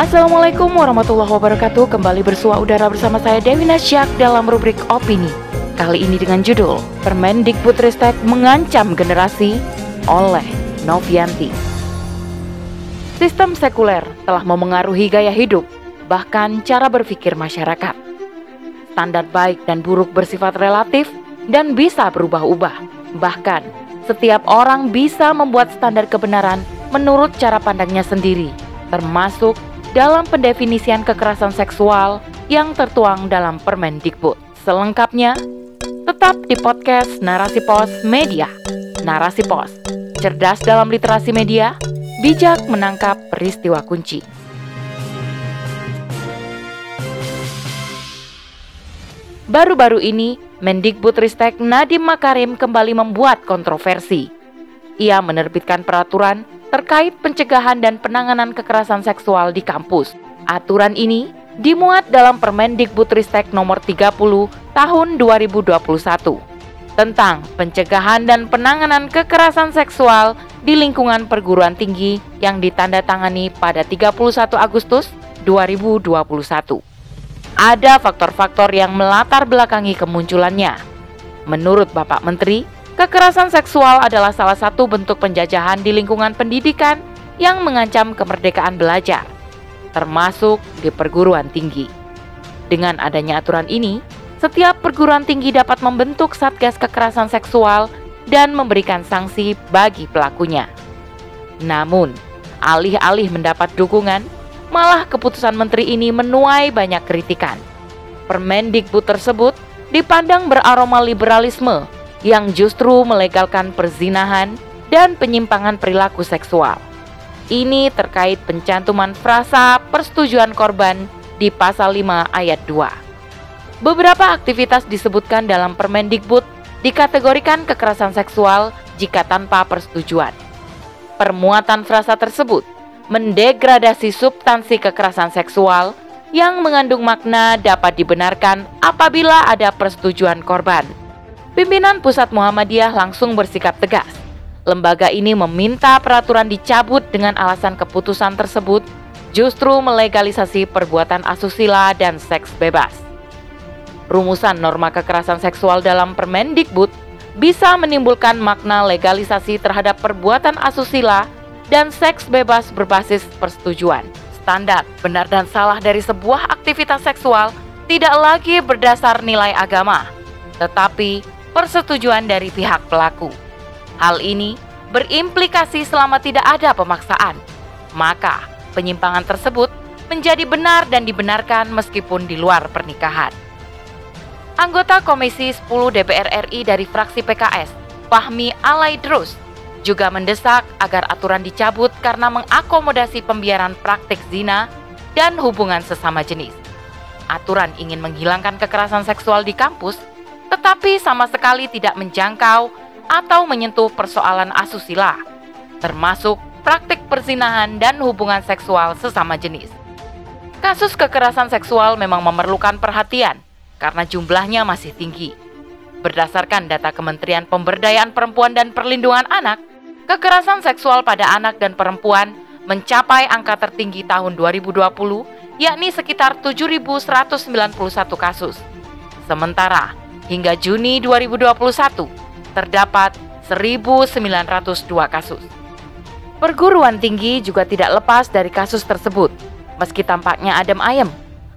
Assalamualaikum warahmatullahi wabarakatuh. Kembali bersua udara bersama saya Dewi Nasyak dalam rubrik Opini. Kali ini dengan judul Permendikbudristek mengancam generasi oleh Novianti. Sistem sekuler telah memengaruhi gaya hidup bahkan cara berpikir masyarakat. Standar baik dan buruk bersifat relatif dan bisa berubah-ubah. Bahkan setiap orang bisa membuat standar kebenaran menurut cara pandangnya sendiri termasuk dalam pendefinisian kekerasan seksual yang tertuang dalam Permendikbud. Selengkapnya, tetap di podcast Narasi Pos Media. Narasi Pos, cerdas dalam literasi media, bijak menangkap peristiwa kunci. Baru-baru ini, Mendikbud Ristek Nadiem Makarim kembali membuat kontroversi. Ia menerbitkan peraturan terkait pencegahan dan penanganan kekerasan seksual di kampus. Aturan ini dimuat dalam Permendikbudristek nomor 30 tahun 2021 tentang pencegahan dan penanganan kekerasan seksual di lingkungan perguruan tinggi yang ditandatangani pada 31 Agustus 2021. Ada faktor-faktor yang melatar belakangi kemunculannya. Menurut Bapak Menteri, Kekerasan seksual adalah salah satu bentuk penjajahan di lingkungan pendidikan yang mengancam kemerdekaan belajar, termasuk di perguruan tinggi. Dengan adanya aturan ini, setiap perguruan tinggi dapat membentuk satgas kekerasan seksual dan memberikan sanksi bagi pelakunya. Namun, alih-alih mendapat dukungan, malah keputusan menteri ini menuai banyak kritikan. Permendikbud tersebut dipandang beraroma liberalisme yang justru melegalkan perzinahan dan penyimpangan perilaku seksual. Ini terkait pencantuman frasa persetujuan korban di pasal 5 ayat 2. Beberapa aktivitas disebutkan dalam Permendikbud dikategorikan kekerasan seksual jika tanpa persetujuan. Permuatan frasa tersebut mendegradasi substansi kekerasan seksual yang mengandung makna dapat dibenarkan apabila ada persetujuan korban Pimpinan Pusat Muhammadiyah langsung bersikap tegas. Lembaga ini meminta peraturan dicabut dengan alasan keputusan tersebut justru melegalisasi perbuatan asusila dan seks bebas. Rumusan norma kekerasan seksual dalam Permendikbud bisa menimbulkan makna legalisasi terhadap perbuatan asusila dan seks bebas berbasis persetujuan. Standar benar dan salah dari sebuah aktivitas seksual tidak lagi berdasar nilai agama, tetapi persetujuan dari pihak pelaku. Hal ini berimplikasi selama tidak ada pemaksaan, maka penyimpangan tersebut menjadi benar dan dibenarkan meskipun di luar pernikahan. Anggota Komisi 10 DPR RI dari fraksi PKS, Fahmi Alaidrus, juga mendesak agar aturan dicabut karena mengakomodasi pembiaran praktik zina dan hubungan sesama jenis. Aturan ingin menghilangkan kekerasan seksual di kampus tetapi sama sekali tidak menjangkau atau menyentuh persoalan asusila, termasuk praktik perzinahan dan hubungan seksual sesama jenis. Kasus kekerasan seksual memang memerlukan perhatian karena jumlahnya masih tinggi. Berdasarkan data Kementerian Pemberdayaan Perempuan dan Perlindungan Anak, kekerasan seksual pada anak dan perempuan mencapai angka tertinggi tahun 2020, yakni sekitar 7.191 kasus. Sementara hingga Juni 2021 terdapat 1.902 kasus. Perguruan tinggi juga tidak lepas dari kasus tersebut, meski tampaknya adem ayem.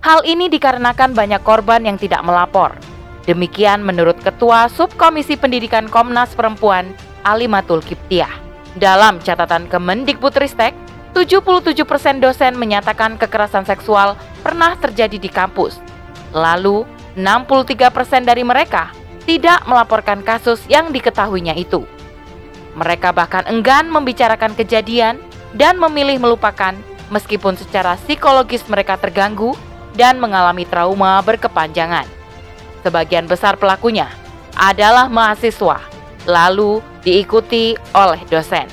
Hal ini dikarenakan banyak korban yang tidak melapor. Demikian menurut Ketua Subkomisi Pendidikan Komnas Perempuan, Alimatul Kiptiah. Dalam catatan Kemendikbudristek, 77% dosen menyatakan kekerasan seksual pernah terjadi di kampus. Lalu, 63% dari mereka tidak melaporkan kasus yang diketahuinya itu. Mereka bahkan enggan membicarakan kejadian dan memilih melupakan meskipun secara psikologis mereka terganggu dan mengalami trauma berkepanjangan. Sebagian besar pelakunya adalah mahasiswa, lalu diikuti oleh dosen.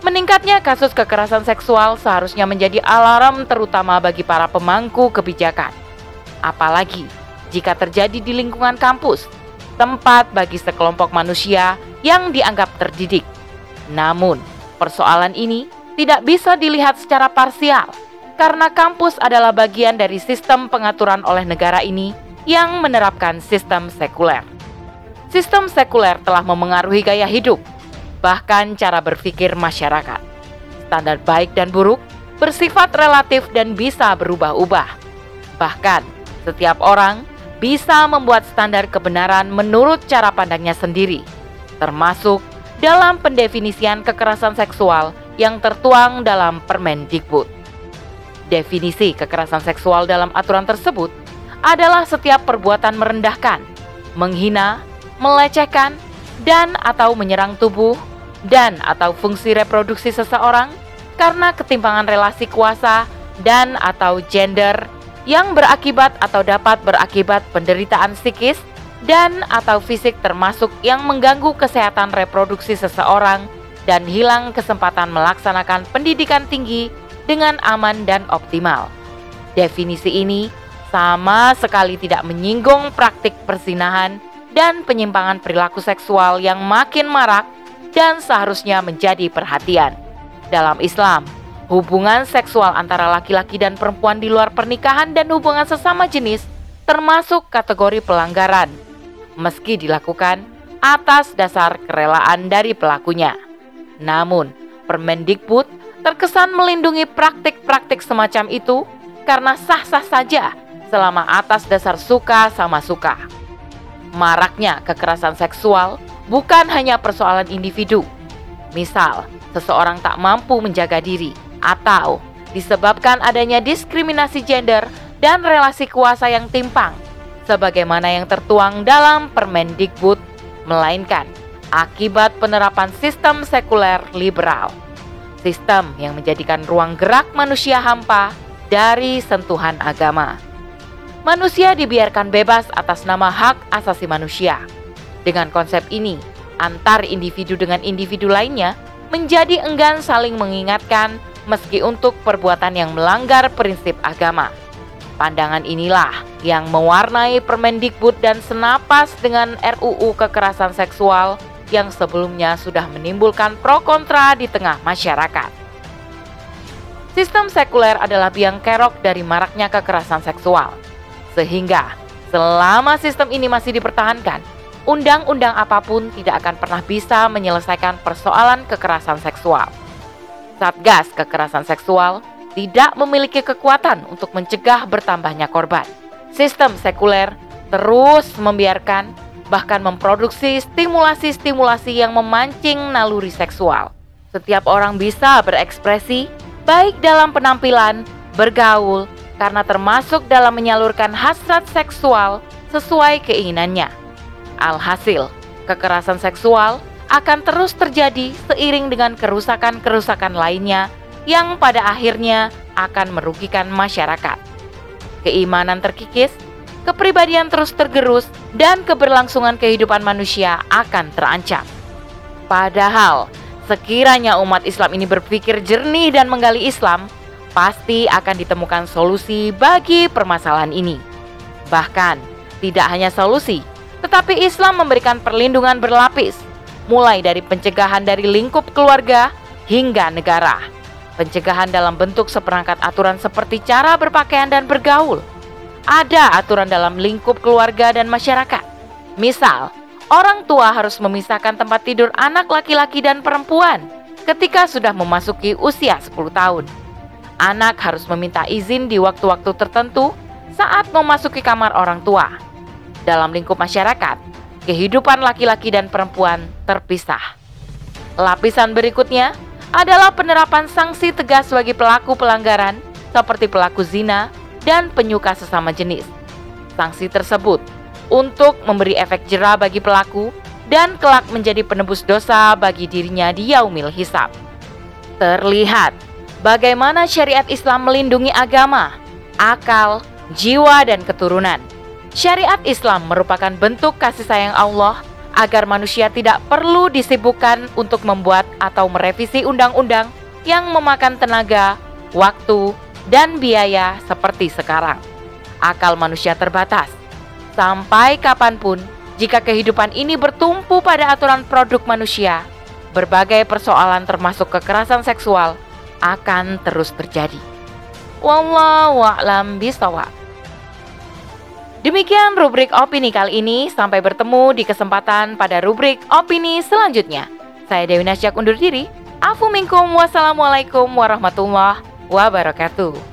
Meningkatnya kasus kekerasan seksual seharusnya menjadi alarm terutama bagi para pemangku kebijakan apalagi jika terjadi di lingkungan kampus, tempat bagi sekelompok manusia yang dianggap terdidik. Namun, persoalan ini tidak bisa dilihat secara parsial karena kampus adalah bagian dari sistem pengaturan oleh negara ini yang menerapkan sistem sekuler. Sistem sekuler telah memengaruhi gaya hidup, bahkan cara berpikir masyarakat. Standar baik dan buruk bersifat relatif dan bisa berubah-ubah. Bahkan, setiap orang bisa membuat standar kebenaran menurut cara pandangnya sendiri, termasuk dalam pendefinisian kekerasan seksual yang tertuang dalam Permendikbud. Definisi kekerasan seksual dalam aturan tersebut adalah setiap perbuatan merendahkan, menghina, melecehkan, dan atau menyerang tubuh dan atau fungsi reproduksi seseorang karena ketimpangan relasi kuasa dan atau gender yang berakibat atau dapat berakibat penderitaan psikis dan atau fisik termasuk yang mengganggu kesehatan reproduksi seseorang dan hilang kesempatan melaksanakan pendidikan tinggi dengan aman dan optimal. Definisi ini sama sekali tidak menyinggung praktik persinahan dan penyimpangan perilaku seksual yang makin marak dan seharusnya menjadi perhatian. Dalam Islam, hubungan seksual antara laki-laki dan perempuan di luar pernikahan dan hubungan sesama jenis termasuk kategori pelanggaran, meski dilakukan atas dasar kerelaan dari pelakunya. Namun, Permendikbud terkesan melindungi praktik-praktik semacam itu karena sah-sah saja selama atas dasar suka sama suka. Maraknya kekerasan seksual bukan hanya persoalan individu. Misal, seseorang tak mampu menjaga diri, atau disebabkan adanya diskriminasi gender dan relasi kuasa yang timpang, sebagaimana yang tertuang dalam Permendikbud, melainkan akibat penerapan sistem sekuler liberal. Sistem yang menjadikan ruang gerak manusia hampa dari sentuhan agama. Manusia dibiarkan bebas atas nama hak asasi manusia. Dengan konsep ini, antar individu dengan individu lainnya menjadi enggan saling mengingatkan meski untuk perbuatan yang melanggar prinsip agama. Pandangan inilah yang mewarnai Permendikbud dan senapas dengan RUU kekerasan seksual yang sebelumnya sudah menimbulkan pro kontra di tengah masyarakat. Sistem sekuler adalah biang kerok dari maraknya kekerasan seksual. Sehingga selama sistem ini masih dipertahankan, undang-undang apa pun tidak akan pernah bisa menyelesaikan persoalan kekerasan seksual. Satgas kekerasan seksual tidak memiliki kekuatan untuk mencegah bertambahnya korban. Sistem sekuler terus membiarkan bahkan memproduksi stimulasi-stimulasi yang memancing naluri seksual. Setiap orang bisa berekspresi baik dalam penampilan, bergaul, karena termasuk dalam menyalurkan hasrat seksual sesuai keinginannya. Alhasil, kekerasan seksual akan terus terjadi seiring dengan kerusakan-kerusakan lainnya yang pada akhirnya akan merugikan masyarakat. Keimanan terkikis, kepribadian terus tergerus, dan keberlangsungan kehidupan manusia akan terancam. Padahal, sekiranya umat Islam ini berpikir jernih dan menggali Islam, pasti akan ditemukan solusi bagi permasalahan ini. Bahkan, tidak hanya solusi, tetapi Islam memberikan perlindungan berlapis, mulai dari pencegahan dari lingkup keluarga hingga negara. Pencegahan dalam bentuk seperangkat aturan seperti cara berpakaian dan bergaul. Ada aturan dalam lingkup keluarga dan masyarakat. Misal, orang tua harus memisahkan tempat tidur anak laki-laki dan perempuan ketika sudah memasuki usia 10 tahun. Anak harus meminta izin di waktu-waktu tertentu saat memasuki kamar orang tua dalam lingkup masyarakat, kehidupan laki-laki dan perempuan terpisah. Lapisan berikutnya adalah penerapan sanksi tegas bagi pelaku pelanggaran seperti pelaku zina dan penyuka sesama jenis. Sanksi tersebut untuk memberi efek jerah bagi pelaku dan kelak menjadi penebus dosa bagi dirinya di yaumil hisab. Terlihat bagaimana syariat Islam melindungi agama, akal, jiwa, dan keturunan. Syariat Islam merupakan bentuk kasih sayang Allah agar manusia tidak perlu disibukkan untuk membuat atau merevisi undang-undang yang memakan tenaga, waktu, dan biaya seperti sekarang. Akal manusia terbatas. Sampai kapan pun, jika kehidupan ini bertumpu pada aturan produk manusia, berbagai persoalan termasuk kekerasan seksual akan terus terjadi. Wallahu a'lam. Demikian rubrik opini kali ini. Sampai bertemu di kesempatan pada rubrik opini selanjutnya. Saya Dewi Nasyak undur diri. Afu minkum wassalamualaikum warahmatullahi wabarakatuh.